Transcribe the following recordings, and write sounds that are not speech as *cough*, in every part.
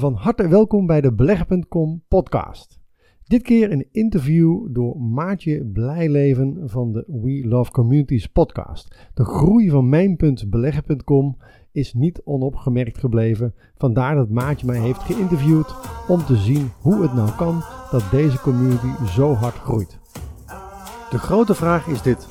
Van harte welkom bij de Beleggen.com podcast. Dit keer een interview door Maartje Blijleven van de We Love Communities podcast. De groei van mijn.beleggen.com is niet onopgemerkt gebleven. Vandaar dat Maartje mij heeft geïnterviewd om te zien hoe het nou kan dat deze community zo hard groeit. De grote vraag is dit.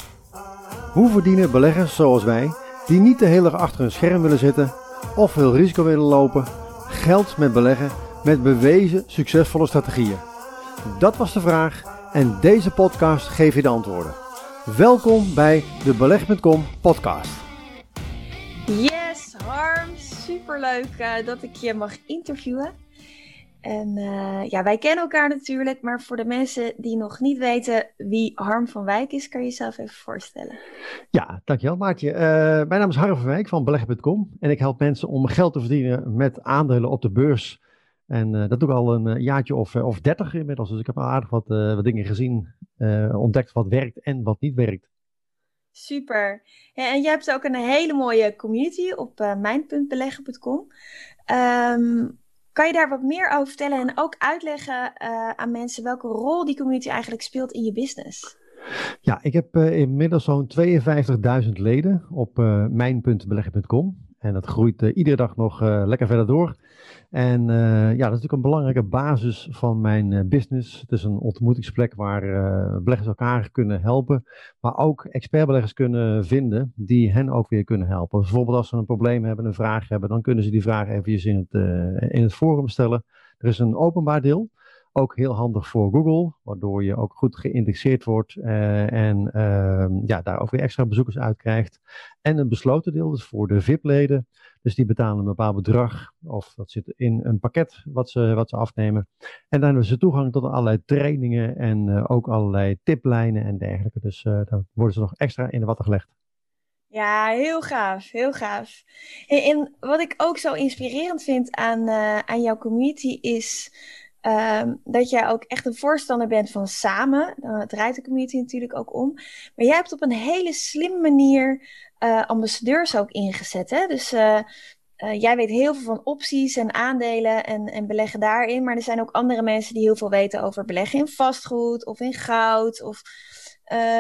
Hoe verdienen beleggers zoals wij, die niet de hele dag achter een scherm willen zitten of veel risico willen lopen, geld met beleggen met bewezen succesvolle strategieën? Dat was de vraag en deze podcast geeft je de antwoorden. Welkom bij de Beleg.com podcast. Yes, Harm, superleuk uh, dat ik je mag interviewen. En uh, ja, wij kennen elkaar natuurlijk, maar voor de mensen die nog niet weten wie Harm van Wijk is, kan je jezelf even voorstellen. Ja, dankjewel Maartje. Uh, mijn naam is Harm van Wijk van Beleg.com en ik help mensen om geld te verdienen met aandelen op de beurs. En uh, dat doe ik al een jaartje of, of dertig inmiddels, dus ik heb al aardig wat, wat dingen gezien, ontdekt wat werkt en wat niet werkt. Super. Ja, en jij hebt ook een hele mooie community op mijn.beleggen.com. Um, kan je daar wat meer over vertellen en ook uitleggen uh, aan mensen welke rol die community eigenlijk speelt in je business? Ja, ik heb uh, inmiddels zo'n 52.000 leden op uh, mijn.beleggen.com. En dat groeit iedere dag nog lekker verder door. En uh, ja, dat is natuurlijk een belangrijke basis van mijn uh, business. Het is een ontmoetingsplek waar uh, beleggers elkaar kunnen helpen, maar ook expertbeleggers kunnen vinden die hen ook weer kunnen helpen. Bijvoorbeeld als ze een probleem hebben, een vraag hebben, dan kunnen ze die vraag eventjes in het, in het forum stellen. Er is een openbaar deel, ook heel handig voor Google, waardoor je ook goed geïndexeerd wordt en ehm, ja, daar ook weer extra bezoekers uit krijgt. En een besloten deel, dus voor de VIP-leden. Dus die betalen een bepaald bedrag, of dat zit in een pakket wat ze, wat ze afnemen. En dan hebben ze toegang tot allerlei trainingen en uh, ook allerlei tiplijnen en dergelijke. Dus uh, dan worden ze nog extra in de watten gelegd. Ja, heel gaaf, heel gaaf. En, wat ik ook zo inspirerend vind aan, uh, aan jouw community is um, dat jij ook echt een voorstander bent van samen. Daar draait de community natuurlijk ook om. Maar jij hebt op een hele slimme manier uh, ambassadeurs ook ingezet. Hè? Dus uh, uh, jij weet heel veel van opties en aandelen en, en beleggen daarin. Maar er zijn ook andere mensen die heel veel weten over beleggen in vastgoed of in goud of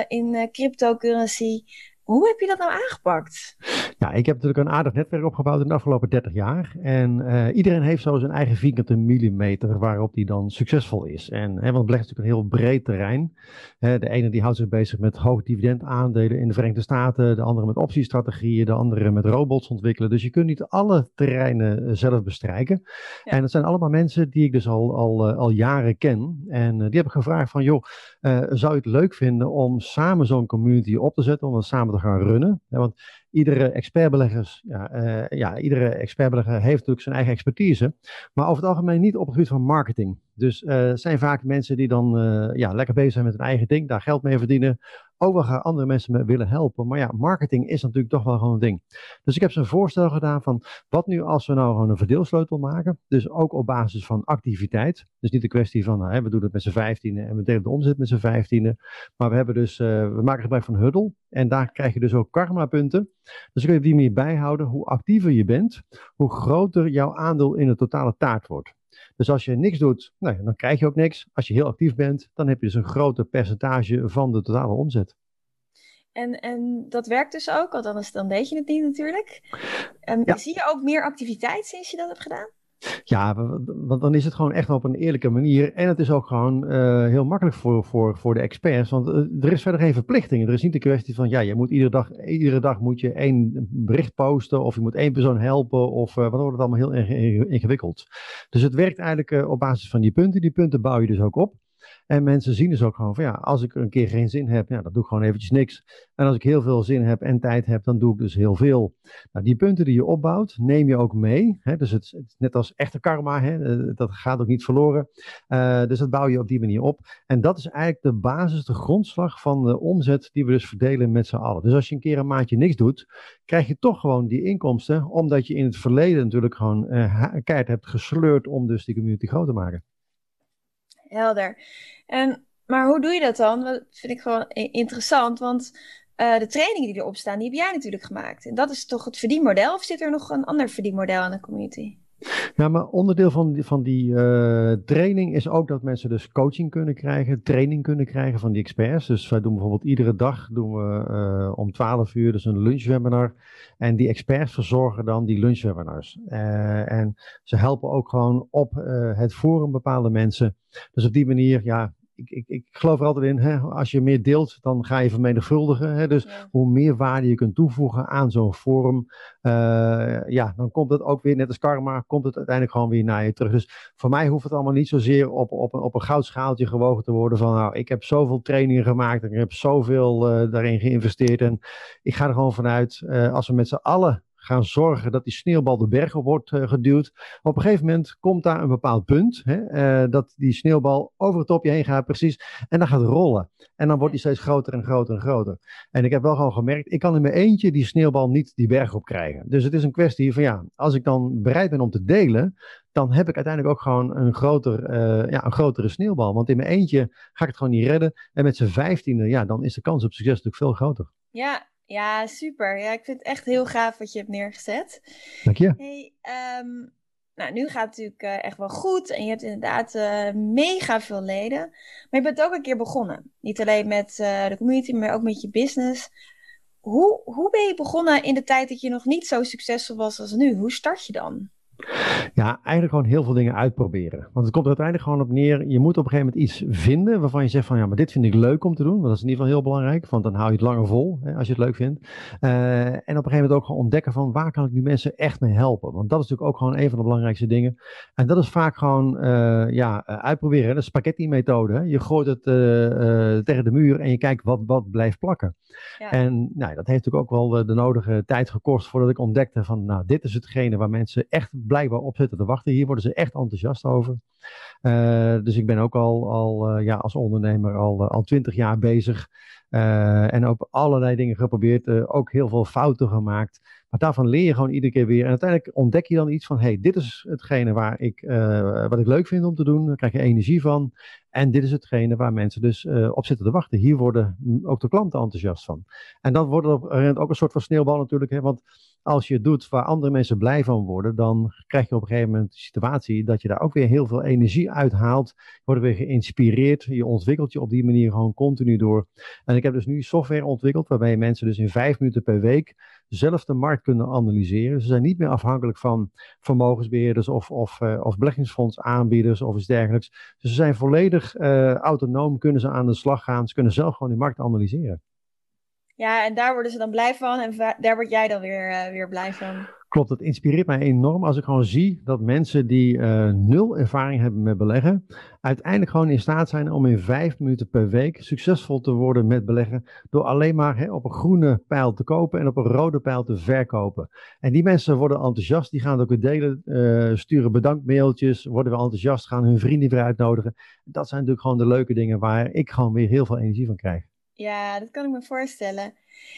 in cryptocurrency. Hoe heb je dat nou aangepakt? Ja, ik heb natuurlijk een aardig netwerk opgebouwd in de afgelopen 30 jaar. En uh, iedereen heeft zo zijn eigen vierkante millimeter waarop die dan succesvol is. En, hè, want beleggen is natuurlijk een heel breed terrein. Hè, de ene die houdt zich bezig met hoog dividend aandelen in de Verenigde Staten. De andere met optiestrategieën. De andere met robots ontwikkelen. Dus je kunt niet alle terreinen zelf bestrijken. Ja. En dat zijn allemaal mensen die ik dus al, al, uh, al jaren ken. En die heb ik gevraagd van, joh, zou je het leuk vinden om samen zo'n community op te zetten? Om dat samen te gaan runnen. Want iedere expertbeleggers, ja, uh, ja, iedere expertbelegger heeft natuurlijk zijn eigen expertise, maar over het algemeen niet op het gebied van marketing. Dus uh, zijn vaak mensen die dan uh, ja, lekker bezig zijn met hun eigen ding, daar geld mee verdienen, ook wel gaan andere mensen mee willen helpen. Maar ja, marketing is natuurlijk toch wel gewoon een ding. Dus ik heb ze een voorstel gedaan van wat nu als we nou gewoon een verdeelsleutel maken. Dus ook op basis van activiteit. Dus niet de kwestie van nou, hè, we doen het met z'n vijftiende en we delen de omzet met z'n vijftiende. Maar we hebben dus, uh, we maken gebruik van Huddle. En daar krijg je dus ook karma punten. Dus kun je die manier bijhouden hoe actiever je bent, hoe groter jouw aandeel in de totale taart wordt. Dus als je niks doet, nou, dan krijg je ook niks. Als je heel actief bent, dan heb je dus een groter percentage van de totale omzet. En, en dat werkt dus ook, want anders dan weet je het niet natuurlijk. Um, ja. Zie je ook meer activiteit sinds je dat hebt gedaan? Ja, want dan is het gewoon echt op een eerlijke manier. En het is ook gewoon uh, heel makkelijk voor, voor, voor de experts. Want uh, er is verder geen verplichting. Er is niet de kwestie van, ja, je moet iedere dag, iedere dag moet je één bericht posten. Of je moet één persoon helpen. Of uh, wat wordt het allemaal heel ingewikkeld. Dus het werkt eigenlijk op basis van die punten. Die punten bouw je dus ook op. En mensen zien dus ook gewoon van ja, als ik een keer geen zin heb, ja, dan doe ik gewoon eventjes niks. En als ik heel veel zin heb en tijd heb, dan doe ik dus heel veel. Nou, die punten die je opbouwt, neem je ook mee. Hè? Dus het, het, net als echte karma, hè? Eh, dat gaat ook niet verloren. Uh, dus dat bouw je op die manier op. En dat is eigenlijk de basis, de grondslag van de omzet die we dus verdelen met z'n allen. Dus als je een keer een maandje niks doet, krijg je toch gewoon die inkomsten, omdat je in het verleden natuurlijk gewoon uh, keihard hebt gesleurd om dus die community groot te maken helder. En, maar hoe doe je dat dan? Dat vind ik gewoon interessant, want uh, de trainingen die erop staan, die heb jij natuurlijk gemaakt. En dat is toch het verdienmodel? Of zit er nog een ander verdienmodel aan de community? Ja, maar onderdeel van die, van die uh, training is ook dat mensen dus coaching kunnen krijgen, training kunnen krijgen van die experts. Dus wij doen bijvoorbeeld iedere dag doen we uh, om 12 uur dus een lunchwebinar. En die experts verzorgen dan die lunchwebinars. Uh, en ze helpen ook gewoon op het forum bepaalde mensen. Dus op die manier, ja, ik, ik, ik geloof er altijd in, hè, als je meer deelt, dan ga je vermenigvuldigen. Hè, dus hoe meer waarde je kunt toevoegen aan zo'n forum, uh, ja, dan komt het ook weer, net als karma, komt het uiteindelijk gewoon weer naar je terug. Dus voor mij hoeft het allemaal niet zozeer op, op, op een goudschaaltje gewogen te worden van, nou, ik heb zoveel trainingen gemaakt en ik heb zoveel uh, daarin geïnvesteerd. En ik ga er gewoon vanuit, uh, als we met z'n allen gaan zorgen dat die sneeuwbal de berg op wordt uh, geduwd. Op een gegeven moment komt daar een bepaald punt, hè, uh, dat die sneeuwbal over het topje heen gaat, precies, en dan gaat rollen. En dan wordt die steeds groter en groter en groter. En ik heb wel gewoon gemerkt, ik kan in mijn eentje die sneeuwbal niet die berg op krijgen. Dus het is een kwestie van ja, als ik dan bereid ben om te delen, dan heb ik uiteindelijk ook gewoon een, groter, uh, ja, een grotere sneeuwbal. Want in mijn eentje ga ik het gewoon niet redden. En met z'n vijftiende, ja, dan is de kans op succes natuurlijk veel groter. Ja, ja, super. Ja, ik vind het echt heel gaaf wat je hebt neergezet. Dank je. Hey, um, nou, nu gaat het natuurlijk uh, echt wel goed en je hebt inderdaad uh, mega veel leden. Maar je bent ook een keer begonnen. Niet alleen met uh, de community, maar ook met je business. Hoe, hoe ben je begonnen in de tijd dat je nog niet zo succesvol was als nu? Hoe start je dan? Ja, eigenlijk gewoon heel veel dingen uitproberen. Want het komt er uiteindelijk gewoon op neer. Je moet op een gegeven moment iets vinden waarvan je zegt van ja, maar dit vind ik leuk om te doen. Want dat is in ieder geval heel belangrijk. Want dan hou je het langer vol hè, als je het leuk vindt. Uh, en op een gegeven moment ook gewoon ontdekken van waar kan ik nu mensen echt mee helpen. Want dat is natuurlijk ook gewoon een van de belangrijkste dingen. En dat is vaak gewoon uh, ja, uitproberen. De spaghetti methode. Je gooit het uh, tegen de muur en je kijkt wat, wat blijft plakken. Ja. En nou, dat heeft natuurlijk ook wel de, de nodige tijd gekost voordat ik ontdekte van nou, dit is hetgene waar mensen echt blijkbaar op zitten te wachten. Hier worden ze echt enthousiast over. Uh, dus ik ben ook al, al uh, ja, als ondernemer al, uh, al twintig jaar bezig. en ook allerlei dingen geprobeerd. ook heel veel fouten gemaakt. Maar daarvan leer je gewoon iedere keer weer. En uiteindelijk ontdek je dan iets van: hey, dit is hetgene waar ik, wat ik leuk vind om te doen. Daar krijg je energie van. En dit is hetgene waar mensen dus op zitten te wachten. Hier worden ook de klanten enthousiast van. En dat wordt op, ook een soort van sneeuwbal natuurlijk. Hè, want als je doet waar andere mensen blij van worden, dan krijg je op een gegeven moment de situatie dat je daar ook weer heel veel energie uithaalt. Je wordt weer geïnspireerd. Je ontwikkelt je op die manier gewoon continu door. En ik heb dus nu software ontwikkeld waarbij mensen dus in vijf minuten per week zelf de markt kunnen analyseren. Ze zijn niet meer afhankelijk van vermogensbeheerders of, of, uh, of beleggingsfondsaanbieders of iets dergelijks. Dus ze zijn volledig uh, autonoom, kunnen ze aan de slag gaan. Ze kunnen zelf gewoon die markt analyseren. Ja, en daar worden ze dan blij van en daar word jij dan weer, uh, weer blij van. Klopt, het inspireert mij enorm als ik gewoon zie dat mensen die uh, nul ervaring hebben met beleggen, uiteindelijk gewoon in staat zijn om in vijf minuten per week succesvol te worden met beleggen, door alleen maar hè, op een groene pijl te kopen en op een rode pijl te verkopen. En die mensen worden enthousiast, die gaan het ook weer delen, uh, sturen bedankmailtjes, worden weer enthousiast, gaan hun vrienden weer uitnodigen. Dat zijn natuurlijk gewoon de leuke dingen waar ik gewoon weer heel veel energie van krijg. Ja, dat kan ik me voorstellen.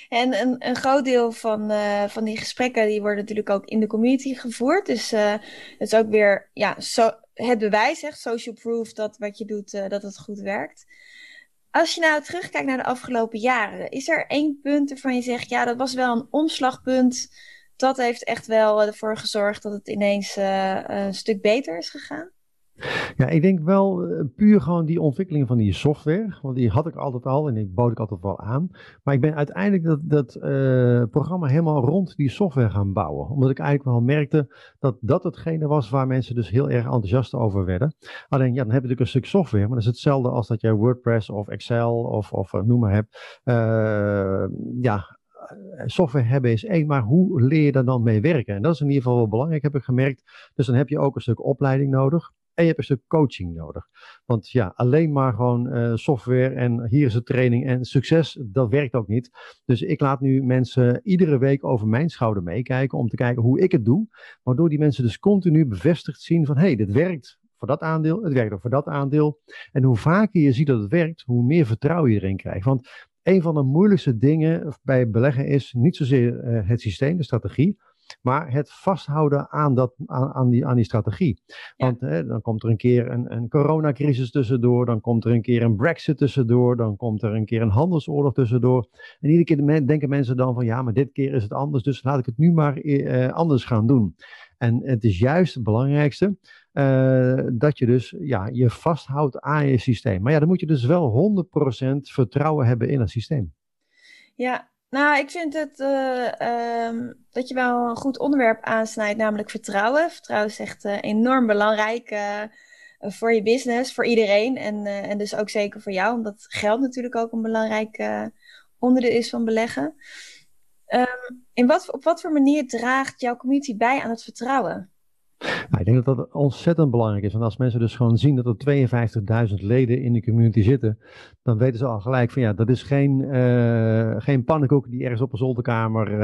En een, een groot deel van, uh, van die gesprekken die worden natuurlijk ook in de community gevoerd. Dus uh, het is ook weer ja, so, het bewijs, echt social proof, dat wat je doet, uh, dat het goed werkt. Als je nou terugkijkt naar de afgelopen jaren, is er één punt waarvan je zegt, ja, dat was wel een omslagpunt. Dat heeft echt wel ervoor gezorgd dat het ineens een stuk beter is gegaan? Ja, ik denk wel uh, puur gewoon die ontwikkeling van die software. Want die had ik altijd al en die bood ik altijd wel aan. Maar ik ben uiteindelijk dat, dat uh, programma helemaal rond die software gaan bouwen. Omdat ik eigenlijk wel merkte dat dat hetgene was waar mensen dus heel erg enthousiast over werden. Alleen ja, dan heb je natuurlijk een stuk software. Maar dat is hetzelfde als dat jij WordPress of Excel of, of uh, noem maar hebt. ja, software hebben is één, maar hoe leer je daar dan mee werken? En dat is in ieder geval wel belangrijk, heb ik gemerkt. Dus dan heb je ook een stuk opleiding nodig. En je hebt een stuk coaching nodig. Want ja, alleen maar gewoon uh, software en hier is de training en succes, dat werkt ook niet. Dus ik laat nu mensen iedere week over mijn schouder meekijken om te kijken hoe ik het doe. Waardoor die mensen dus continu bevestigd zien van hé, hey, dit werkt voor dat aandeel, het werkt ook voor dat aandeel. En hoe vaker je ziet dat het werkt, hoe meer vertrouwen je erin krijgt. Want een van de moeilijkste dingen bij beleggen is niet zozeer uh, het systeem, de strategie, maar het vasthouden aan, dat, aan, aan, die, aan die strategie. Want hè, dan komt er een keer een, een coronacrisis tussendoor, dan komt er een keer een brexit tussendoor, dan komt er een keer een handelsoorlog tussendoor. En iedere keer denken mensen dan van ja, maar dit keer is het anders, dus laat ik het nu maar eh, anders gaan doen. En het is juist het belangrijkste uh, dat je dus ja, je vasthoudt aan je systeem. Maar ja, dan moet je dus wel 100% vertrouwen hebben in het systeem. Ja, nou, ik vind het uh, um, dat je wel een goed onderwerp aansnijdt, namelijk vertrouwen. Vertrouwen is echt uh, enorm belangrijk voor je business, voor iedereen. En, en dus ook zeker voor jou, omdat geld natuurlijk ook een belangrijk onderdeel is van beleggen. Um, in wat, op wat voor manier draagt jouw community bij aan het vertrouwen? Ik denk dat dat ontzettend belangrijk is. Want als mensen dus gewoon zien dat er 52.000 leden in de community zitten, dan weten ze al gelijk van ja, dat is geen, uh, geen pannenkoek die ergens op een zolderkamer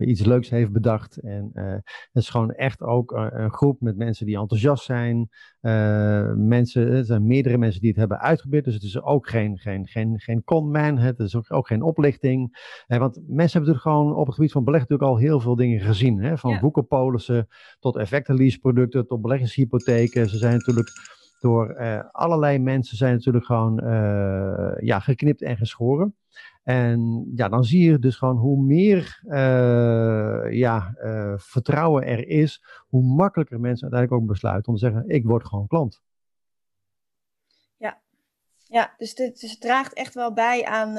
uh, iets leuks heeft bedacht. En uh, het is gewoon echt ook een groep met mensen die enthousiast zijn. Mensen, er zijn meerdere mensen die het hebben uitgeprobeerd. Dus het is ook geen, geen, geen, geen conman. Het is ook, ook geen oplichting. want mensen hebben natuurlijk gewoon op het gebied van beleg natuurlijk al heel veel dingen gezien. Hè? Van ja. boekenpolissen tot effectenleaseproducten tot beleggingshypotheken. Ze zijn natuurlijk door allerlei mensen zijn natuurlijk gewoon ja, geknipt en geschoren. En ja, dan zie je dus gewoon hoe meer uh, ja, vertrouwen er is, hoe makkelijker mensen uiteindelijk ook besluiten om te zeggen, ik word gewoon klant. Ja, ja dus, dit, dus het draagt echt wel bij aan,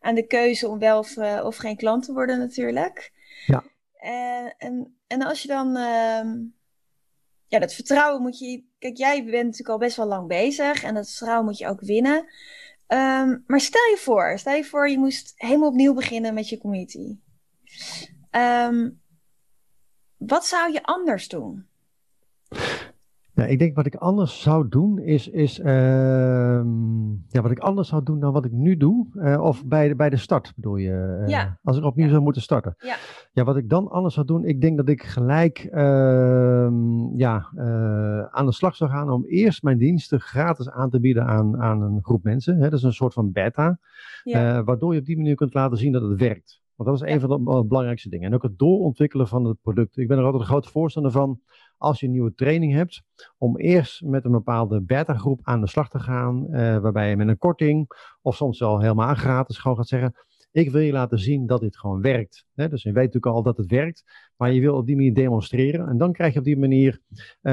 aan de keuze om wel of, of geen klant te worden natuurlijk. Ja. En, en, en als je dan ehm, ja, dat vertrouwen moet je. Kijk, jij bent natuurlijk al best wel lang bezig en dat vertrouwen moet je ook winnen. Um, maar stel je voor, stel je voor, je moest helemaal opnieuw beginnen met je community. Um, wat zou je anders doen? Nou, ik denk wat ik anders zou doen is, is uh, ja, wat ik anders zou doen dan wat ik nu doe. Uh, of bij de, bij de start bedoel je? Uh, ja. Als ik opnieuw ja. zou moeten starten. Ja. ja, wat ik dan anders zou doen, ik denk dat ik gelijk ehm, ja, eh, aan de slag zou gaan om eerst mijn diensten gratis aan te bieden aan, aan een groep mensen. Hè, dat is een soort van beta. Ja. waardoor je op die manier kunt laten zien dat het werkt. Want dat is een van de belangrijkste dingen. En ook het doorontwikkelen van het product. Ik ben er altijd een groot voorstander van als je een nieuwe training hebt, om eerst met een bepaalde beta-groep aan de slag te gaan, uh, waarbij je met een korting of soms wel helemaal gratis gewoon gaat zeggen, ik wil je laten zien dat dit gewoon werkt. Dus je weet natuurlijk al dat het werkt, maar je wil op die manier demonstreren. En dan krijg je op die manier uh,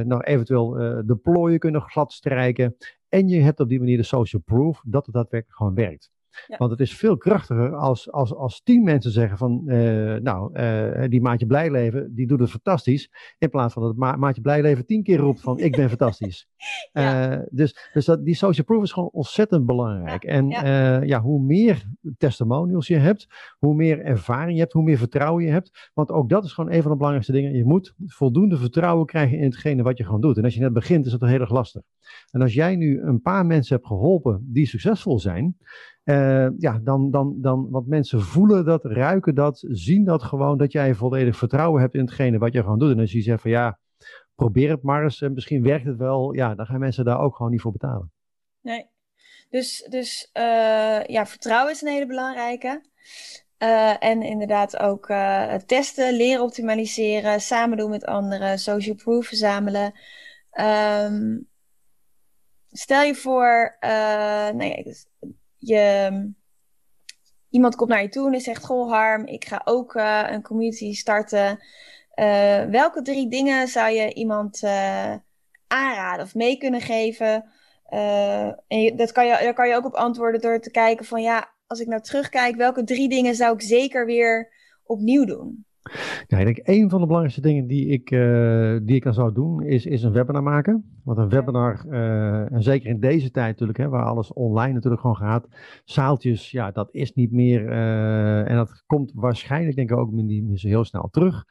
nou eventueel uh, de plooien kunnen glad strijken. En je hebt op die manier de social proof dat het daadwerkelijk gewoon werkt. Ja. Want het is veel krachtiger als, als, als tien mensen zeggen van, uh, nou, uh, die Maatje Blijleven, die doet het fantastisch. In plaats van dat Ma Maatje Blijleven tien keer roept van, ik ben fantastisch. *laughs* ja. uh, dus dus dat, die social proof is gewoon ontzettend belangrijk. Ja. En ja. ja, hoe meer testimonials je hebt, hoe meer ervaring je hebt, hoe meer vertrouwen je hebt. Want ook dat is gewoon een van de belangrijkste dingen. Je moet voldoende vertrouwen krijgen in hetgene wat je gewoon doet. En als je net begint, is dat heel erg lastig. En als jij nu een paar mensen hebt geholpen die succesvol zijn, uh, ja, dan, dan, dan, want mensen voelen dat, ruiken dat, zien dat gewoon, dat jij volledig vertrouwen hebt in hetgene wat je gewoon doet. En als je zegt van ja, probeer het maar eens en misschien werkt het wel, ja, dan gaan mensen daar ook gewoon niet voor betalen. Nee, dus, dus uh, ja, vertrouwen is een hele belangrijke. En inderdaad ook testen, leren optimaliseren, samen doen met anderen, social proof verzamelen. Um, stel je voor, nee, je, iemand komt naar je toe en zegt: Goh, Harm, ik ga ook uh, een community starten. Uh, welke drie dingen zou je iemand uh, aanraden of mee kunnen geven? en dat kan je, daar kan je ook op antwoorden door te kijken van ja, als ik nou terugkijk, welke drie dingen zou ik zeker weer opnieuw doen? Ja, ik denk een van de belangrijkste dingen die ik, uh, die ik dan zou doen, is, is een webinar maken. Want een webinar, uh, en zeker in deze tijd natuurlijk, hè, waar alles online natuurlijk gewoon gaat, zaaltjes, ja, dat is niet meer, uh, en dat komt waarschijnlijk denk ik ook niet, niet zo heel snel terug.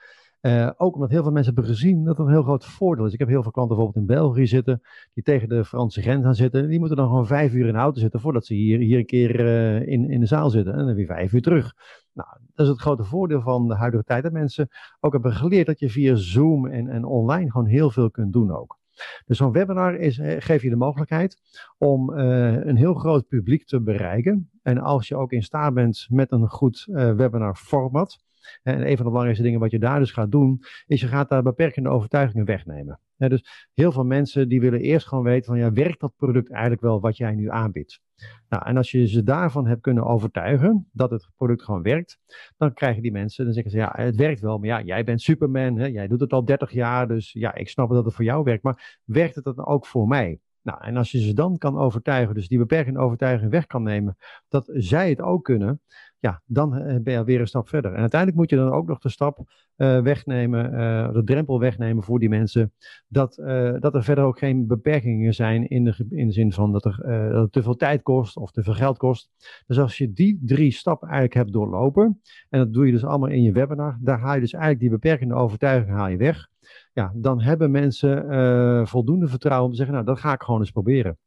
Uh, ook omdat heel veel mensen hebben gezien dat het een heel groot voordeel is. Ik heb heel veel klanten bijvoorbeeld in België zitten, die tegen de Franse grens gaan zitten. Die moeten dan gewoon vijf uur in de auto zitten voordat ze hier, hier een keer uh, in, in de zaal zitten. En dan weer vijf uur terug. Nou, dat is het grote voordeel van de huidige tijd. Dat mensen ook hebben geleerd dat je via Zoom en, en online gewoon heel veel kunt doen ook. Dus zo'n webinar is, geeft je de mogelijkheid om uh, een heel groot publiek te bereiken. En als je ook in staat bent met een goed webinar format En een van de belangrijkste dingen wat je daar dus gaat doen, is je gaat daar beperkende overtuigingen wegnemen. dus heel veel mensen die willen eerst gewoon weten van ja, werkt dat product eigenlijk wel wat jij nu aanbiedt? Nou, en als je ze daarvan hebt kunnen overtuigen dat het product gewoon werkt, dan krijgen die mensen, dan zeggen ze ja, het werkt wel, maar ja, jij bent Superman, hè? jij doet het al 30 jaar, dus ja, ik snap dat het voor jou werkt, maar werkt het dan ook voor mij? Nou, en als je ze dan kan overtuigen, dus die beperkende overtuiging weg kan nemen, dat zij het ook kunnen, ja, dan eh, ben je weer een stap verder. En uiteindelijk moet je dan ook nog de stap uh, wegnemen, uh, de drempel wegnemen voor die mensen, dat, dat er verder ook geen beperkingen zijn in de, in de zin van dat, er, het te veel tijd kost of te veel geld kost. Dus als je die drie stappen eigenlijk hebt doorlopen, en dat doe je dus allemaal in je webinar, daar haal je dus eigenlijk die beperkende overtuiging haal je weg ja, dan hebben mensen voldoende vertrouwen om te zeggen, nou, dat ga ik gewoon eens proberen.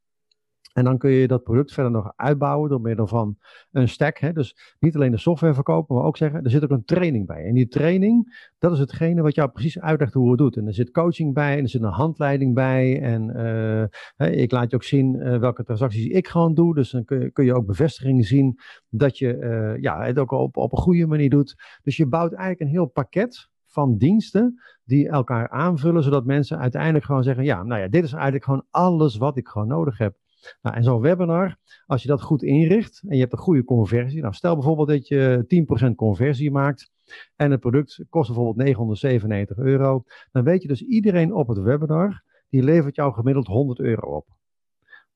En dan kun je dat product verder nog uitbouwen door middel van een stack. Hè? Dus niet alleen de software verkopen, maar ook zeggen, er zit ook een training bij. En die training, dat is hetgene wat jou precies uitlegt hoe het doet. En er zit coaching bij, en er zit een handleiding bij. En uh, ik laat je ook zien uh, welke transacties ik gewoon doe. Dus dan kun je, kun je ook bevestiging zien dat je uh, ja, het ook op, op een goede manier doet. Dus je bouwt eigenlijk een heel pakket van diensten die elkaar aanvullen, zodat mensen uiteindelijk gewoon zeggen, ja, nou ja, dit is eigenlijk gewoon alles wat ik gewoon nodig heb. Nou, en zo'n webinar, als je dat goed inricht en je hebt een goede conversie, nou stel bijvoorbeeld dat je 10% conversie maakt en het product kost bijvoorbeeld 997 euro, dan weet je dus iedereen op het webinar, die levert jou gemiddeld 100 euro op.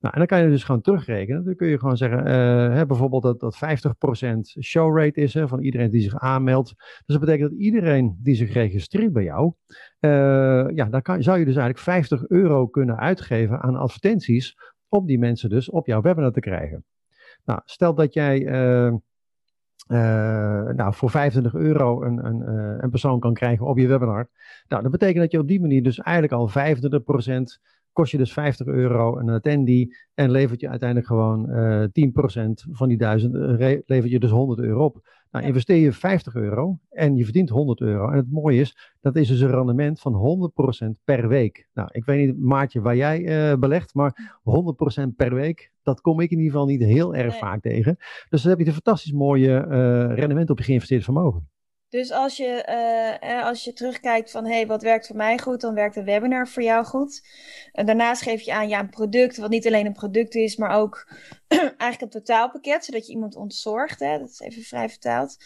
Nou, en dan kan je dus gewoon terugrekenen. Dan kun je gewoon zeggen, uh, hè, bijvoorbeeld dat, dat 50% show rate is hè, van iedereen die zich aanmeldt. Dus dat betekent dat iedereen die zich registreert bij jou, uh, ja, dan kan, zou je dus eigenlijk 50 euro kunnen uitgeven aan advertenties om die mensen dus op jouw webinar te krijgen. Nou, stel dat jij uh, nou, voor 25 euro een, een, een persoon kan krijgen op je webinar. Nou, dat betekent dat je op die manier dus eigenlijk al 25% kost je dus 50 euro een attendee en levert je uiteindelijk gewoon uh, eh, 10% van die 1000, uh, levert je dus 100 euro op. Nou, investeer je 50 euro en je verdient 100 euro. En het mooie is, dat is dus een rendement van 100% per week. Nou, ik weet niet, Maartje, waar jij uh, belegt, maar 100% per week, dat kom ik in ieder geval niet heel erg nee. vaak tegen. Dus dan heb je een fantastisch mooie rendement op je geïnvesteerd vermogen. Dus als je, uh, als je terugkijkt van hey, wat werkt voor mij goed, dan werkt een webinar voor jou goed. En daarnaast geef je aan ja, een product, wat niet alleen een product is, maar ook *clears throat* eigenlijk een totaalpakket, zodat je iemand ontzorgt. Hè? Dat is even vrij vertaald.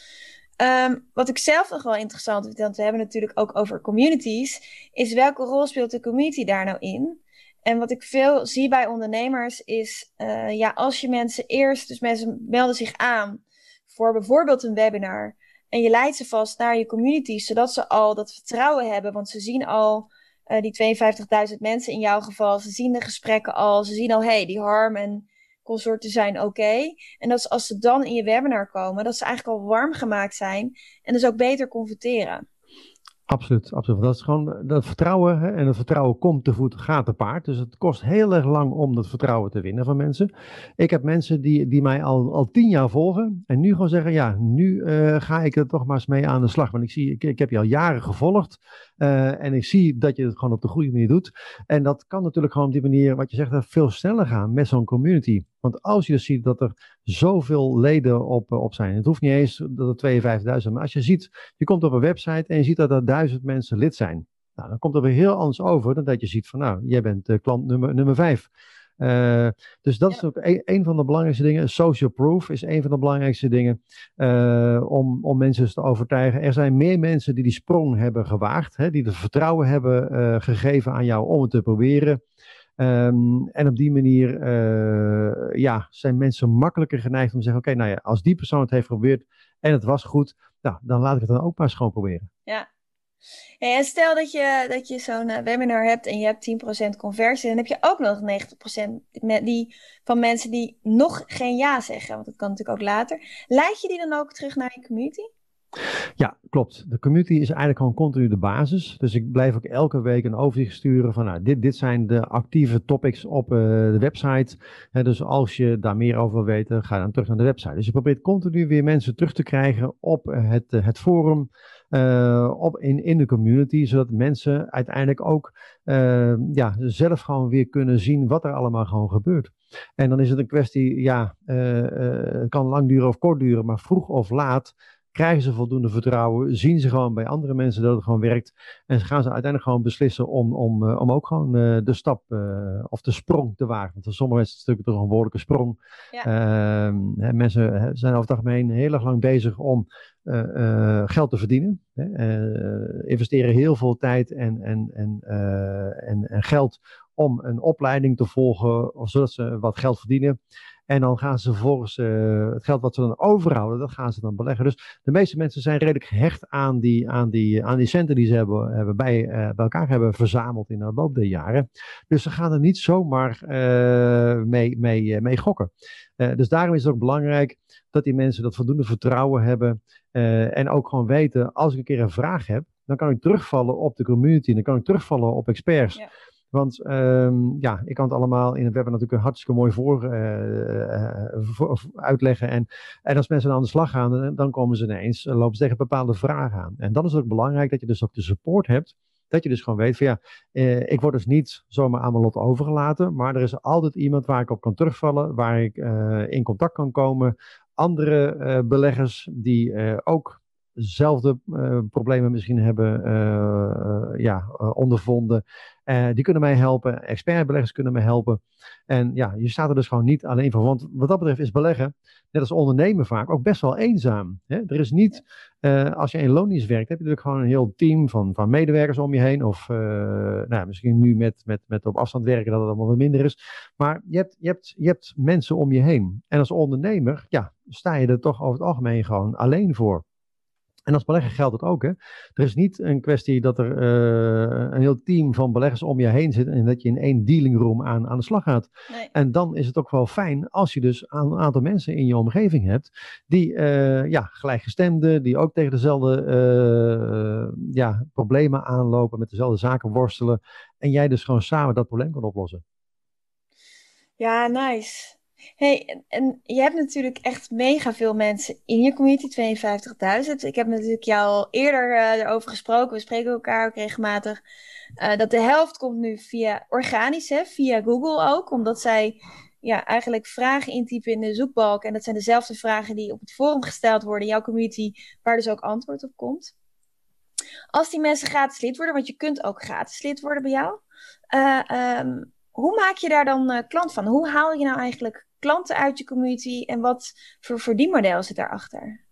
Um, wat ik zelf nog wel interessant vind, want we hebben natuurlijk ook over communities, is welke rol speelt de community daar nou in? En wat ik veel zie bij ondernemers is, uh, ja, als je mensen eerst, dus mensen melden zich aan voor bijvoorbeeld een webinar. En je leidt ze vast naar je community, zodat ze al dat vertrouwen hebben. Want ze zien al uh, die 52.000 mensen in jouw geval. Ze zien de gesprekken al. Ze zien al, hey, die harm en consorten zijn oké. En dat is als ze dan in je webinar komen, dat ze eigenlijk al warm gemaakt zijn. En dus ook beter converteren. Absoluut, absoluut. Dat is gewoon dat vertrouwen. Hè, en dat vertrouwen komt te voet, gaat te paard. Dus het kost heel erg lang om dat vertrouwen te winnen van mensen. Ik heb mensen die, die mij al, al tien jaar volgen. En nu gewoon zeggen: ja, nu uh, ga ik er toch maar eens mee aan de slag. Want ik zie, ik, ik heb je al jaren gevolgd. Uh, en ik zie dat je het gewoon op de goede manier doet. En dat kan natuurlijk gewoon op die manier, wat je zegt, veel sneller gaan met zo'n community. Want als je ziet dat er zoveel leden op, op zijn, het hoeft niet eens dat er 52.000 maar als je ziet, je komt op een website en je ziet dat er duizend mensen lid zijn. Nou, dan komt er weer heel anders over dan dat je ziet van, nou, jij bent uh, klant nummer, nummer 5. Uh, dus dat ja. is ook een, een, van de belangrijkste dingen. Social proof is een van de belangrijkste dingen uh, om, om mensen te overtuigen. Er zijn meer mensen die die sprong hebben gewaagd, hè, die het vertrouwen hebben uh, gegeven aan jou om het te proberen. Um, en op die manier ja, zijn mensen makkelijker geneigd om te zeggen: Oké, okay, nou ja, als die persoon het heeft geprobeerd en het was goed, nou, dan laat ik het dan ook maar schoon proberen. Ja, en stel dat je, dat je zo'n uh, webinar hebt en je hebt 10% conversie, dan heb je ook nog 90% met die, van mensen die nog geen ja zeggen, want dat kan natuurlijk ook later. Leid je die dan ook terug naar je community? Ja, klopt. De community is eigenlijk gewoon continu de basis. Dus ik blijf ook elke week een overzicht sturen van nou, dit, dit zijn de actieve topics op uh, de website. He, dus als je daar meer over wil weten, ga dan terug naar de website. Dus je probeert continu weer mensen terug te krijgen op het, het forum uh, op in, in de community, zodat mensen uiteindelijk ook uh, ja, zelf gewoon weer kunnen zien wat er allemaal gewoon gebeurt. En dan is het een kwestie, ja, uh, het kan lang duren of kort duren, maar vroeg of laat krijgen ze voldoende vertrouwen, zien ze gewoon bij andere mensen dat het gewoon werkt en gaan ze uiteindelijk gewoon beslissen om, om, om ook gewoon de stap of de sprong te wagen. Want voor sommige mensen is het natuurlijk toch een behoorlijke sprong. Ja. Ehm, mensen zijn over het algemeen heel erg lang bezig om geld te verdienen. investeren heel veel tijd en, en, en, en, en geld om een opleiding te volgen, zodat ze wat geld verdienen. En dan gaan ze vervolgens uh, het geld wat ze dan overhouden, dat gaan ze dan beleggen. Dus de meeste mensen zijn redelijk gehecht aan die, aan die, aan die centen die ze hebben, hebben bij, uh, bij elkaar hebben verzameld in de loop der jaren. Dus ze gaan er niet zomaar uh, mee, mee, mee gokken. dus daarom is het ook belangrijk dat die mensen dat voldoende vertrouwen hebben. en ook gewoon weten, als ik een keer een vraag heb, dan kan ik terugvallen op de community. Dan kan ik terugvallen op experts. Ja. Want um, ja, ik kan het allemaal in het web natuurlijk hartstikke mooi voor, uh, voor, uitleggen. En, en als mensen aan de slag gaan, dan komen ze ineens, lopen ze tegen bepaalde vragen aan. En dan is het ook belangrijk dat je dus ook de support hebt. Dat je dus gewoon weet van ja, eh, ik word dus niet zomaar aan mijn lot overgelaten. Maar er is altijd iemand waar ik op kan terugvallen, waar ik in contact kan komen. Andere beleggers die ook dezelfde uh, problemen misschien hebben ja, ondervonden. Die kunnen mij helpen, expertbeleggers kunnen mij helpen. En ja, je staat er dus gewoon niet alleen voor. Want wat dat betreft is beleggen, net als ondernemen vaak, ook best wel eenzaam. Hè? Er is niet, als je in loondienst werkt, heb je natuurlijk gewoon een heel team van, van medewerkers om je heen. Of nou, misschien nu met, met, met op afstand werken dat het allemaal wat minder is. Maar je hebt, je, hebt, je hebt mensen om je heen. En als ondernemer, ja, sta je er toch over het algemeen gewoon alleen voor. En als belegger geldt het ook. Hè? Er is niet een kwestie dat er uh, een heel team van beleggers om je heen zit en dat je in één dealingroom aan, aan de slag gaat. Nee. En dan is het ook wel fijn als je dus een aantal mensen in je omgeving hebt die uh, ja, gelijkgestemden, die ook tegen dezelfde uh, ja, problemen aanlopen, met dezelfde zaken worstelen. En jij dus gewoon samen dat probleem kan oplossen. Ja, nice hey, en je hebt natuurlijk echt mega veel mensen in je community, 52.000. Ik heb natuurlijk jou al eerder uh, erover gesproken, we spreken elkaar ook regelmatig. Uh, dat de helft komt nu via organisch, hè, via Google ook, omdat zij ja, eigenlijk vragen intypen in de zoekbalk. En dat zijn dezelfde vragen die op het forum gesteld worden in jouw community, waar dus ook antwoord op komt. Als die mensen gratis lid worden, want je kunt ook gratis lid worden bij jou. Uh, hoe maak je daar dan klant van? Hoe haal je nou eigenlijk klanten uit je community en wat voor verdienmodel zit daarachter?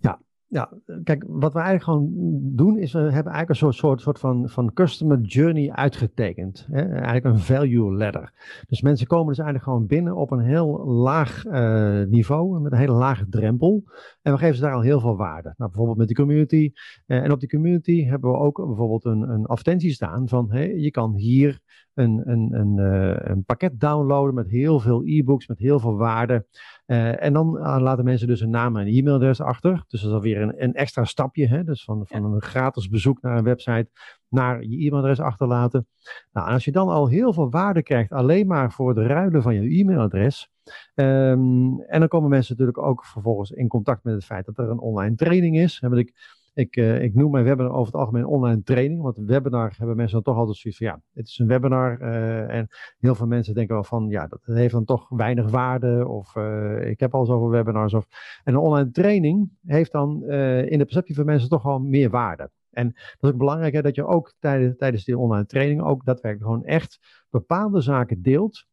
Ja, ja, kijk, wat we eigenlijk gewoon doen is we hebben eigenlijk een soort, soort, soort van, van customer journey uitgetekend. Hè? Eigenlijk een value ladder. Dus mensen komen dus eigenlijk gewoon binnen op een heel laag uh, niveau, met een hele lage drempel. En we geven ze daar al heel veel waarde. Nou, bijvoorbeeld met de community. Uh, en op die community hebben we ook bijvoorbeeld een, een advertentie staan van hey, je kan hier een, een, een, uh, een pakket downloaden met heel veel e-books, met heel veel waarde. Uh, en dan uh, laten mensen dus een naam en e-mailadres achter. Dus dat is alweer een, een extra stapje. Hè? Dus van, van een gratis bezoek naar een website naar je e-mailadres achterlaten. Nou, en als je dan al heel veel waarde krijgt alleen maar voor de ruilen van je e-mailadres. Um, en dan komen mensen natuurlijk ook vervolgens in contact met het feit dat er een online training is. Heb ik ik, uh, ik noem mijn webinar over het algemeen online training. Want webinar hebben mensen dan toch altijd zoiets van ja, het is een webinar. Uh, en heel veel mensen denken wel van ja, dat heeft dan toch weinig waarde. Of uh, ik heb al zoveel webinars. Of, en een online training heeft dan in de perceptie van mensen toch wel meer waarde. En dat is ook belangrijk hè, dat je ook tijdens, tijdens die online training ook daadwerkelijk gewoon echt bepaalde zaken deelt.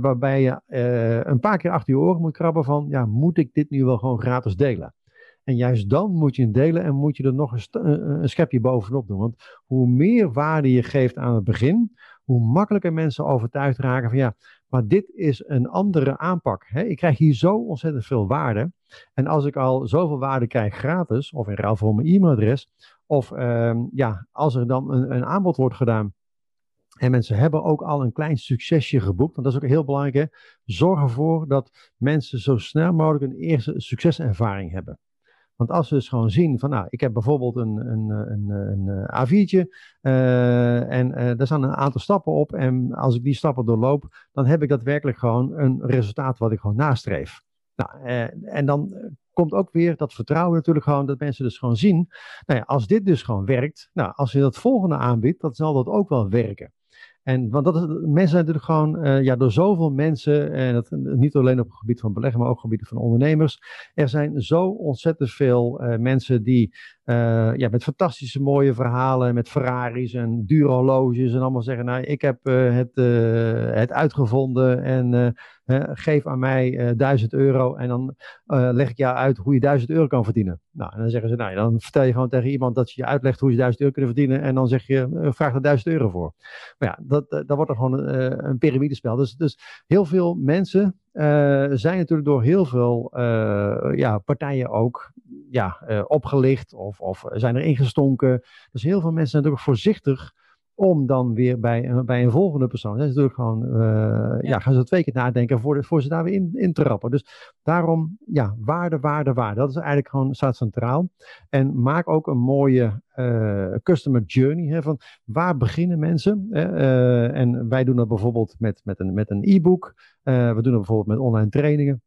waarbij je een paar keer achter je oren moet krabben van ja, moet ik dit nu wel gewoon gratis delen? En juist dan moet je het delen en moet je er nog een, een schepje bovenop doen. Want hoe meer waarde je geeft aan het begin, hoe makkelijker mensen overtuigd raken van ja, maar dit is een andere aanpak. Hè? Ik krijg hier zo ontzettend veel waarde. En als ik al zoveel waarde krijg gratis, of in ruil voor mijn e-mailadres, of uh, ja, als er dan een, een aanbod wordt gedaan en mensen hebben ook al een klein succesje geboekt. Want dat is ook heel belangrijk. Hè? Zorg ervoor dat mensen zo snel mogelijk een eerste succeservaring hebben. Want als we dus gewoon zien van, nou, ik heb bijvoorbeeld een, een, een, een A4'tje uh, en uh, daar staan een aantal stappen op. En als ik die stappen doorloop, dan heb ik daadwerkelijk gewoon een resultaat wat ik gewoon nastreef. Nou, en dan komt ook weer dat vertrouwen natuurlijk gewoon, dat mensen dus gewoon zien. Nou ja, als dit dus gewoon werkt, nou, als je dat volgende aanbiedt, dan zal dat ook wel werken. En want dat is, mensen zijn natuurlijk gewoon, uh, ja, door zoveel mensen, en dat, niet alleen op het gebied van beleggen, maar ook op het gebied van ondernemers. Er zijn zo ontzettend veel uh, mensen die uh, ja, met fantastische mooie verhalen, met Ferraris en dure horloges en allemaal zeggen, nou, ik heb het, het uitgevonden en geef aan mij duizend euro en dan leg ik jou uit hoe je duizend euro kan verdienen. Nou, en dan zeggen ze, nou, dan vertel je gewoon tegen iemand dat je je uitlegt hoe je duizend euro kunt verdienen en dan zeg je, vraag er duizend euro voor. Maar ja, dat, dat wordt er gewoon een, een piramidespel. Dus, dus heel veel mensen zijn natuurlijk door heel veel ja, partijen ook ja, uh, opgelicht of, of zijn er ingestonken. Dus heel veel mensen zijn natuurlijk voorzichtig om dan weer bij, bij een volgende persoon. Dat is natuurlijk gewoon, uh, ja. ja. gaan ze twee keer nadenken voor, de, voor ze daar weer in, in trappen. Dus daarom, ja, waarde, waarde, waarde. Dat is eigenlijk gewoon, staat centraal. En maak ook een mooie uh, customer journey. Hè, van waar beginnen mensen? Uh, en wij doen dat bijvoorbeeld met, met een met een e-book. we doen dat bijvoorbeeld met online trainingen.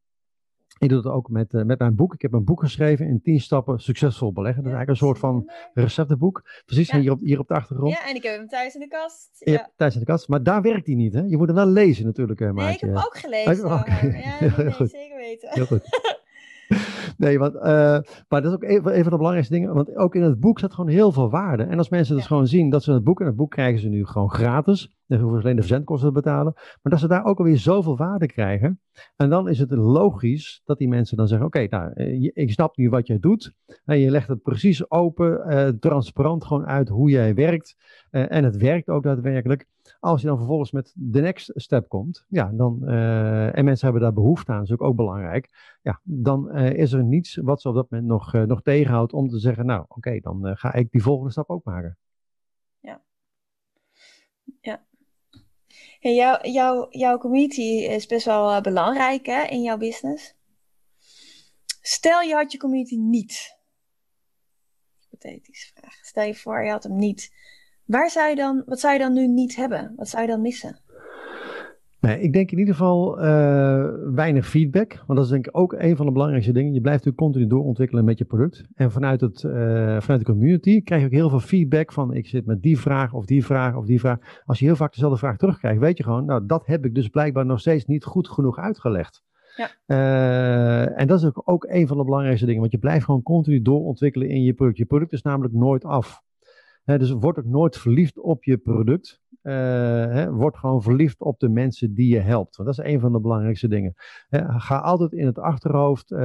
Ik doe het ook met, uh, met mijn boek. Ik heb een boek geschreven in 10 stappen succesvol beleggen. Dat is eigenlijk een soort van receptenboek. Precies, ja. hier, op, hier op de achtergrond. Ja, en ik heb hem thuis in de kast. Ja, ja thuis in de kast. Maar daar werkt hij niet, hè? Je moet hem wel lezen natuurlijk, uh, Nee, ik heb hem ook gelezen. Oh, okay. Ja, nee, *laughs* nee, zeker weten. Heel goed. *laughs* *laughs* Nee, want, uh, maar dat is ook een, een, van de belangrijkste dingen. Want ook in het boek staat gewoon heel veel waarde. En als mensen dus gewoon zien dat ze het boek, en het boek krijgen ze nu gewoon gratis. Dan hoeven ze alleen de verzendkosten te betalen. Maar dat ze daar ook alweer zoveel waarde krijgen. En dan is het logisch dat die mensen dan zeggen: Oké, okay, nou, eh, ik snap nu wat jij doet. En je legt het precies open, uh, transparant gewoon uit hoe jij werkt. Uh, en het werkt ook daadwerkelijk. Als je dan vervolgens met de next step komt, ja, dan, uh, en mensen hebben daar behoefte aan, is ook, ook belangrijk. Ja, dan uh, is er niets wat ze op dat moment nog, uh, nog tegenhoudt om te zeggen, nou oké, dan ga ik die volgende stap ook maken. Ja. Ja. En jouw, jouw, jouw community is best wel belangrijk hè, in jouw business. Stel je had je community niet. Hypothetische vraag. Stel je voor, je had hem niet Waar zou je dan, wat zou je dan nu niet hebben? Wat zou je dan missen? Nee, ik denk in ieder geval uh, weinig feedback. Want dat is denk ik ook een van de belangrijkste dingen. Je blijft natuurlijk continu doorontwikkelen met je product. En vanuit, het, uh, vanuit de community krijg je ook heel veel feedback van ik zit met die vraag of die vraag of die vraag. Als je heel vaak dezelfde vraag terugkrijgt, weet je gewoon, nou dat heb ik dus blijkbaar nog steeds niet goed genoeg uitgelegd. Ja. Uh, en dat is ook, ook een van de belangrijkste dingen. Want je blijft gewoon continu doorontwikkelen in je product. Je product is namelijk nooit af dus word ook nooit verliefd op je product. Hè, word gewoon verliefd op de mensen die je helpt. Want dat is een van de belangrijkste dingen. ga altijd in het achterhoofd, uh,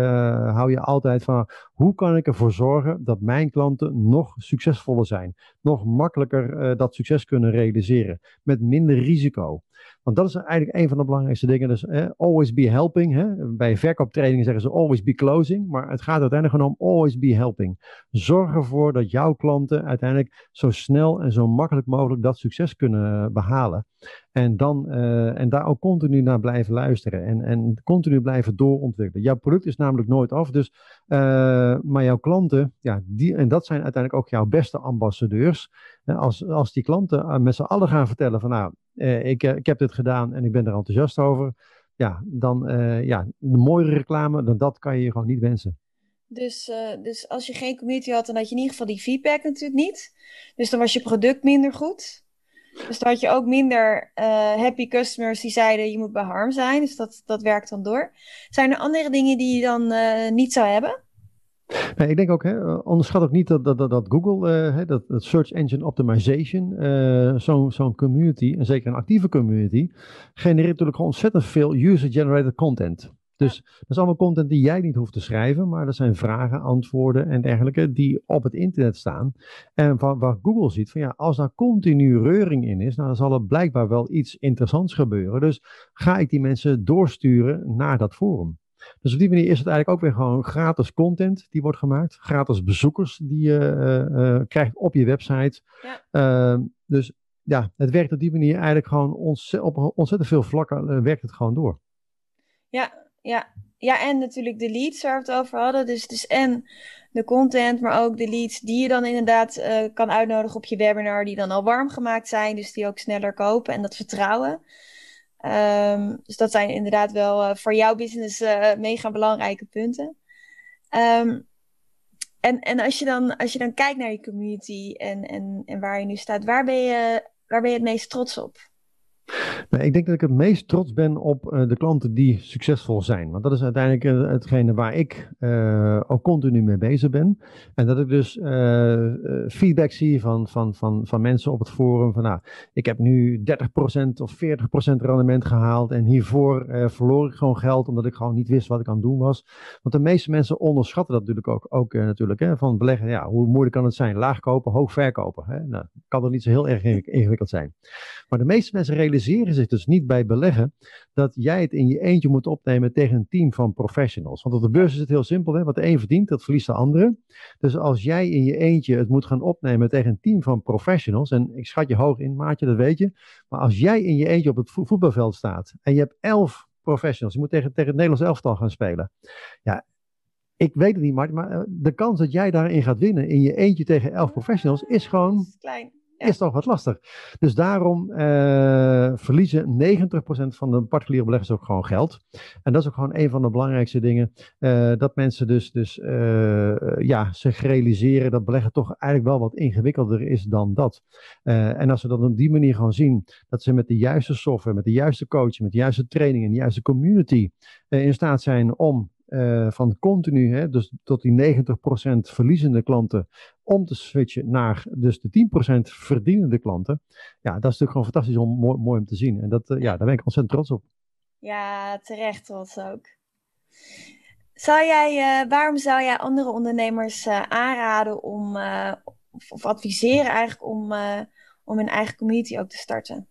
hou je altijd van hoe kan ik ervoor zorgen dat mijn klanten nog succesvoller zijn. Nog makkelijker uh, dat succes kunnen realiseren. Met minder risico. Want dat is eigenlijk een van de belangrijkste dingen. Dus eh, always be helping. Hè? Bij verkooptrainingen zeggen ze always be closing. Maar het gaat uiteindelijk gewoon om always be helping. Zorg ervoor dat jouw klanten uiteindelijk zo snel en zo makkelijk mogelijk dat succes kunnen behalen. En, dan, uh, en daar ook continu naar blijven luisteren. En, en continu blijven doorontwikkelen. Jouw product is namelijk nooit af. Dus, uh, maar jouw klanten, ja, die, en dat zijn uiteindelijk ook jouw beste ambassadeurs. Als, als die klanten met z'n allen gaan vertellen van nou, ik, ik heb dit gedaan en ik ben er enthousiast over. Ja, dan ja, de mooiere reclame dan dat kan je je gewoon niet wensen. Dus, dus als je geen community had, dan had je in ieder geval die feedback natuurlijk niet. Dus dan was je product minder goed. Dus dan had je ook minder uh, happy customers die zeiden je moet bij harm zijn. Dus dat, dat werkt dan door. Zijn er andere dingen die je dan uh, niet zou hebben? Nee, ik denk ook, hè, onderschat ook niet dat, dat, dat, Google, uh, dat, dat Search Engine Optimization, zo'n zo'n community, en zeker een actieve community, genereert natuurlijk ontzettend veel user-generated content. Dus dat is allemaal content die jij niet hoeft te schrijven, maar dat zijn vragen, antwoorden en dergelijke die op het internet staan. En waar, waar Google ziet van ja, als daar continu reuring in is, nou, dan zal er blijkbaar wel iets interessants gebeuren. Dus ga ik die mensen doorsturen naar dat forum. Dus op die manier is het eigenlijk ook weer gewoon gratis content die wordt gemaakt. Gratis bezoekers die je uh, uh, krijgt op je website. Ja. Uh, dus ja, het werkt op die manier eigenlijk gewoon op ontzettend veel vlakken werkt het gewoon door. Ja, ja. ja, en natuurlijk de leads waar we het over hadden. Dus, dus en de content, maar ook de leads die je dan inderdaad uh, kan uitnodigen op je webinar, die dan al warm gemaakt zijn, dus die ook sneller kopen en dat vertrouwen. Um, dus dat zijn inderdaad wel uh, voor jouw business uh, mega belangrijke punten. Um, en en als, je dan, als je dan kijkt naar je community en, en, en waar je nu staat, waar ben je, waar ben je het meest trots op? Nou, ik denk dat ik het meest trots ben op uh, de klanten die succesvol zijn. Want dat is uiteindelijk uh, hetgene waar ik uh, ook continu mee bezig ben. En dat ik dus feedback zie van, van, van, van mensen op het forum. Van nou, ik heb nu 30% of 40% rendement gehaald. En hiervoor verloor ik gewoon geld omdat ik gewoon niet wist wat ik aan het doen was. Want de meeste mensen onderschatten dat natuurlijk ook. ook natuurlijk, hè, van beleggen, ja, hoe moeilijk kan het zijn? Laag kopen, hoog verkopen. Hè? Nou, kan dat niet zo heel erg ingewikkeld zijn. Maar de meeste mensen realiseren zich dus niet bij beleggen dat jij het in je eentje moet opnemen tegen een team van professionals. Want op de beurs is het heel simpel, hè? wat de een verdient, dat verliest de andere. Dus als jij in je eentje het moet gaan opnemen tegen een team van professionals, en ik schat je hoog in, maatje, dat weet je. Maar als jij in je eentje op het voetbalveld staat en je hebt elf professionals, je moet tegen, tegen het Nederlands elftal gaan spelen. Ja, ik weet het niet, Mart, maar eh, de kans dat jij daarin gaat winnen in je eentje tegen elf professionals is gewoon klein is toch wat lastig. Dus daarom uh, verliezen 90% van de particuliere beleggers ook gewoon geld. En dat is ook gewoon een van de belangrijkste dingen. Uh, dat mensen dus, dus uh, ja, zich realiseren dat beleggen toch eigenlijk wel wat ingewikkelder is dan dat. en als ze dan op die manier gewoon zien dat ze met de juiste software, met de juiste coaching, met de juiste training en de juiste community in staat zijn om uh, van continu, hè, dus tot die 90% verliezende klanten, om te switchen naar dus de 10% verdienende klanten. Ja, dat is natuurlijk gewoon fantastisch om mooi, mooi om te zien. En dat, uh, ja, daar ben ik ontzettend trots op. Ja, terecht trots ook. Zou jij, uh, waarom zou jij andere ondernemers aanraden om, of, of, adviseren eigenlijk om, om een eigen community ook te starten?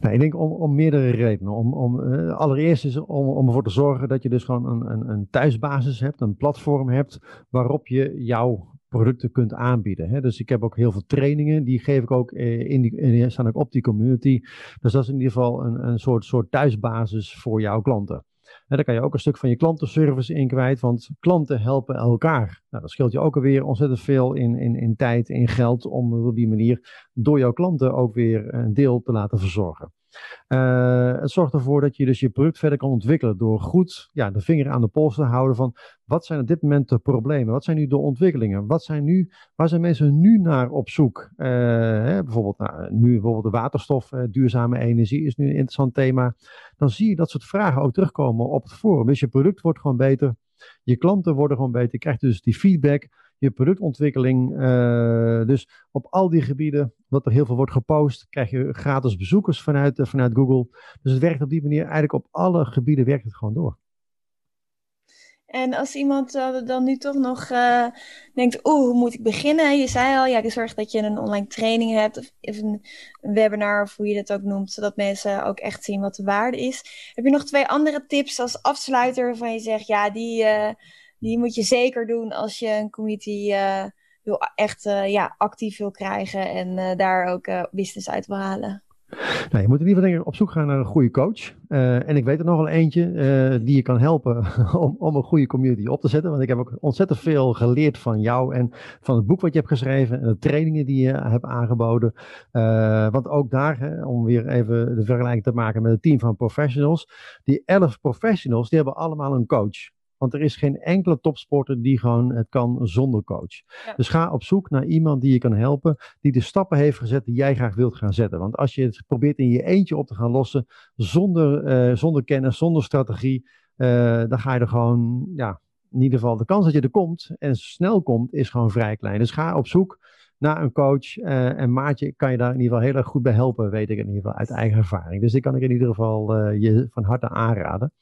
Nou, ik denk om, om meerdere redenen. Om, om, uh, allereerst is om, om ervoor te zorgen dat je dus gewoon een, een, een thuisbasis hebt, een platform hebt waarop je jouw producten kunt aanbieden. Hè? Dus ik heb ook heel veel trainingen, die geef ik ook eh, in in, staan ook op die community. Dus dat is in ieder geval een, een soort, soort thuisbasis voor jouw klanten. Daar kan je ook een stuk van je klantenservice in kwijt, want klanten helpen elkaar. Nou, dat scheelt je ook alweer ontzettend veel in, in, in tijd, in geld, om op die manier door jouw klanten ook weer een deel te laten verzorgen. Uh, het zorgt ervoor dat je dus je product verder kan ontwikkelen door goed ja, de vinger aan de pols te houden van wat zijn op dit moment de problemen, wat zijn nu de ontwikkelingen, wat zijn nu, waar zijn mensen nu naar op zoek. Uh, hè, bijvoorbeeld nou, nu bijvoorbeeld de waterstof, uh, duurzame energie is nu een interessant thema. Dan zie je dat soort vragen ook terugkomen op het forum. Dus je product wordt gewoon beter, je klanten worden gewoon beter, je krijgt dus die feedback je productontwikkeling. Uh, dus op al die gebieden, wat er heel veel wordt gepost, krijg je gratis bezoekers vanuit, uh, vanuit Google. Dus het werkt op die manier eigenlijk op alle gebieden werkt het gewoon door. En als iemand uh, dan nu toch nog denkt, oeh, hoe moet ik beginnen? Je zei al, ja, zorg dat je een online training hebt of een, webinar of hoe je dat ook noemt, zodat mensen ook echt zien wat de waarde is. Heb je nog twee andere tips als afsluiter waarvan je zegt, ja, die die moet je zeker doen als je een community uh, wil, echt uh, ja, actief wil krijgen en uh, daar ook business uit wil halen. Nou, je moet in ieder geval op zoek gaan naar een goede coach. en ik weet er nog wel eentje die je kan helpen *laughs* om, om een goede community op te zetten. Want ik heb ook ontzettend veel geleerd van jou en van het boek wat je hebt geschreven en de trainingen die je hebt aangeboden. want ook daar, hè, om weer even de vergelijking te maken met het team van professionals. Die elf professionals, die hebben allemaal een coach. Want er is geen enkele topsporter die gewoon het kan zonder coach. Dus ga op zoek naar iemand die je kan helpen, die de stappen heeft gezet die jij graag wilt gaan zetten. Want als je het probeert in je eentje op te gaan lossen, zonder, uh, zonder kennis, zonder strategie, uh, dan ga je er gewoon, ja, in ieder geval de kans dat je er komt en snel komt, is gewoon vrij klein. Dus ga op zoek naar een coach. Uh, en Maatje kan je daar in ieder geval heel erg goed bij helpen, weet ik in ieder geval uit eigen ervaring. Dus die kan ik in ieder geval je van harte aanraden.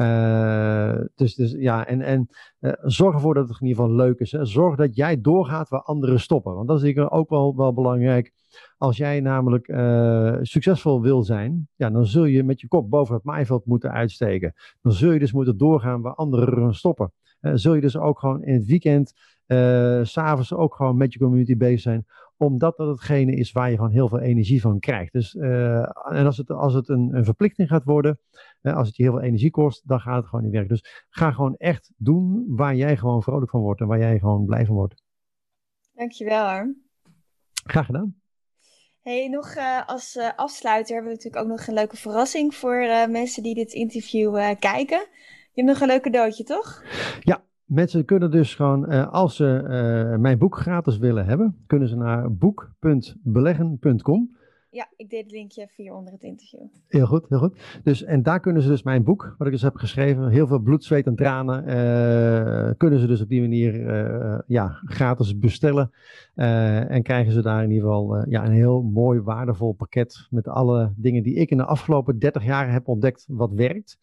Uh, dus, dus ja, en, en uh, zorg ervoor dat het in ieder geval leuk is. Hè. Zorg dat jij doorgaat waar anderen stoppen. Want dat is zeker ook wel, wel belangrijk. Als jij namelijk uh, succesvol wil zijn, ja, dan zul je met je kop boven het maaiveld moeten uitsteken. Dan zul je dus moeten doorgaan waar anderen stoppen. zul je dus ook gewoon in het weekend, s'avonds ook gewoon met je community bezig zijn omdat dat hetgene is waar je gewoon heel veel energie van krijgt. Dus, en als het, als het een, een verplichting gaat worden, als het je heel veel energie kost, dan gaat het gewoon niet werken. Dus ga gewoon echt doen waar jij gewoon vrolijk van wordt en waar jij gewoon blij van wordt. Dankjewel Arm. Graag gedaan. Hey, nog uh, als afsluiter hebben we natuurlijk ook nog een leuke verrassing voor mensen die dit interview kijken. Je hebt nog een leuk cadeautje, toch? Ja, Mensen kunnen dus gewoon, als ze mijn boek gratis willen hebben, kunnen ze naar boek.beleggen.com. ja, ik deed het linkje via onder het interview. Heel goed, heel goed. Dus, en daar kunnen ze dus mijn boek, wat ik dus heb geschreven, heel veel bloed, zweet en tranen, uh, kunnen ze dus op die manier uh, ja, gratis bestellen. Uh, en krijgen ze daar in ieder geval ja, een heel mooi, waardevol pakket met alle dingen die ik in de afgelopen 30 jaar heb ontdekt wat werkt.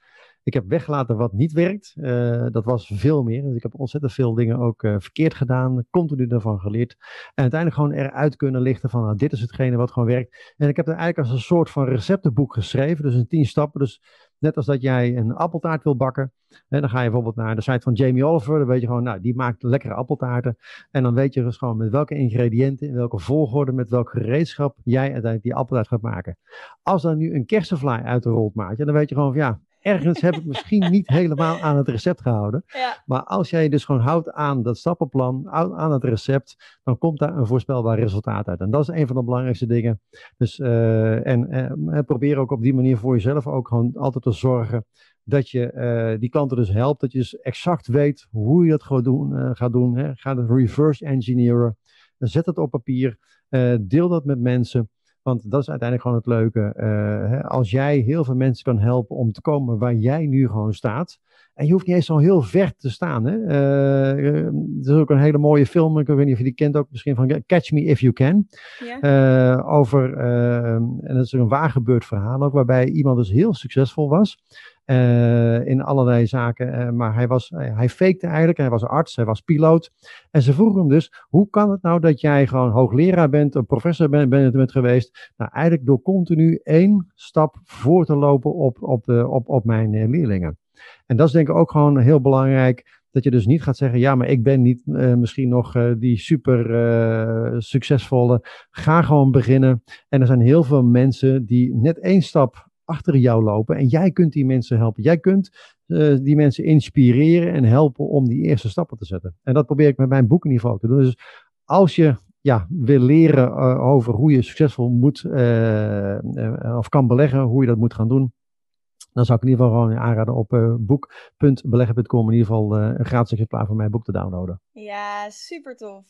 Ik heb weggelaten wat niet werkt. Uh, dat was veel meer. Dus ik heb ontzettend veel dingen ook uh, verkeerd gedaan. Continu daarvan geleerd. En uiteindelijk gewoon eruit kunnen lichten van nou, dit is hetgene wat gewoon werkt. En ik heb er eigenlijk als een soort van receptenboek geschreven. Dus in tien stappen. Dus net als dat jij een appeltaart wil bakken. En dan ga je bijvoorbeeld naar de site van Jamie Oliver. Dan weet je gewoon, nou, die maakt lekkere appeltaarten. En dan weet je dus gewoon met welke ingrediënten, in welke volgorde, met welk gereedschap jij uiteindelijk die appeltaart gaat maken. Als dan nu een kersenvlaai uit de rolt maakt, dan weet je gewoon van ja, ergens heb ik *laughs* misschien niet helemaal aan het recept gehouden. Ja. Maar als jij dus gewoon houdt aan dat stappenplan, aan het recept, dan komt daar een voorspelbaar resultaat uit. En dat is een van de belangrijkste dingen. Dus, uh, en uh, probeer ook op die manier voor jezelf ook gewoon altijd te zorgen dat je uh, die klanten dus helpt. Dat je dus exact weet hoe je dat gewoon doen, gaat doen. Hè. Ga het reverse engineeren. Zet het op papier. deel dat met mensen. Want dat is uiteindelijk gewoon het leuke. Uh, hè, als jij heel veel mensen kan helpen om te komen waar jij nu gewoon staat. En je hoeft niet eens zo heel ver te staan. Hè? Uh, er is ook een hele mooie film, ik weet niet of je die kent ook misschien van Catch Me If You Can. Ja. Uh, over, en dat is een waar gebeurd verhaal ook, waarbij iemand dus heel succesvol was. Uh, in allerlei zaken. Uh, maar hij, was, uh, hij fakte eigenlijk. Hij was arts, hij was piloot. En ze vroegen hem dus: hoe kan het nou dat jij gewoon hoogleraar bent, een professor bent, bent, bent geweest? Nou, eigenlijk door continu één stap voor te lopen op, op, de, op, op mijn leerlingen. En dat is denk ik ook gewoon heel belangrijk. Dat je dus niet gaat zeggen: ja, maar ik ben niet misschien nog die super succesvolle. Ga gewoon beginnen. En er zijn heel veel mensen die net één stap achter jou lopen. En jij kunt die mensen helpen. Jij kunt uh, die mensen inspireren en helpen om die eerste stappen te zetten. En dat probeer ik met mijn boek in ieder geval te doen. Dus als je ja, wil leren uh, over hoe je succesvol moet uh, of kan beleggen, hoe je dat moet gaan doen. Dan zou ik in ieder geval gewoon aanraden op boek.beleggen.com in ieder geval een gratis exemplaar van mijn boek te downloaden. Ja, super tof.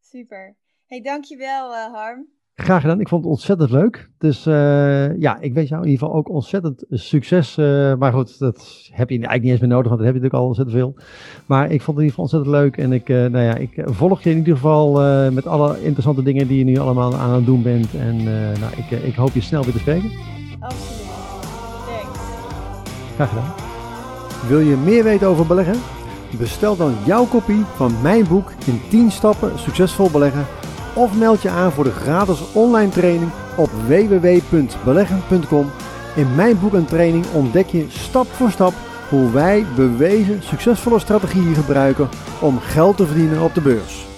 Super. Hey, dankjewel Harm. Graag gedaan. Ik vond het ontzettend leuk. Dus uh, ja, ik wens jou in ieder geval ook ontzettend succes. Uh, maar goed, dat heb je eigenlijk niet eens meer nodig, want dat heb je natuurlijk al ontzettend veel. Maar ik vond het in ieder geval ontzettend leuk. En ik, uh, nou ja, ik volg je in ieder geval met alle interessante dingen die je nu allemaal aan het doen bent. En nou, ik, ik hoop je snel weer te spreken. Absoluut. Thanks. Graag gedaan. Wil je meer weten over beleggen? Bestel dan jouw kopie van mijn boek in 10 stappen succesvol beleggen of meld je aan voor de gratis online training op www.beleggen.com. In mijn boek en training ontdek je stap voor stap hoe wij bewezen succesvolle strategieën gebruiken om geld te verdienen op de beurs.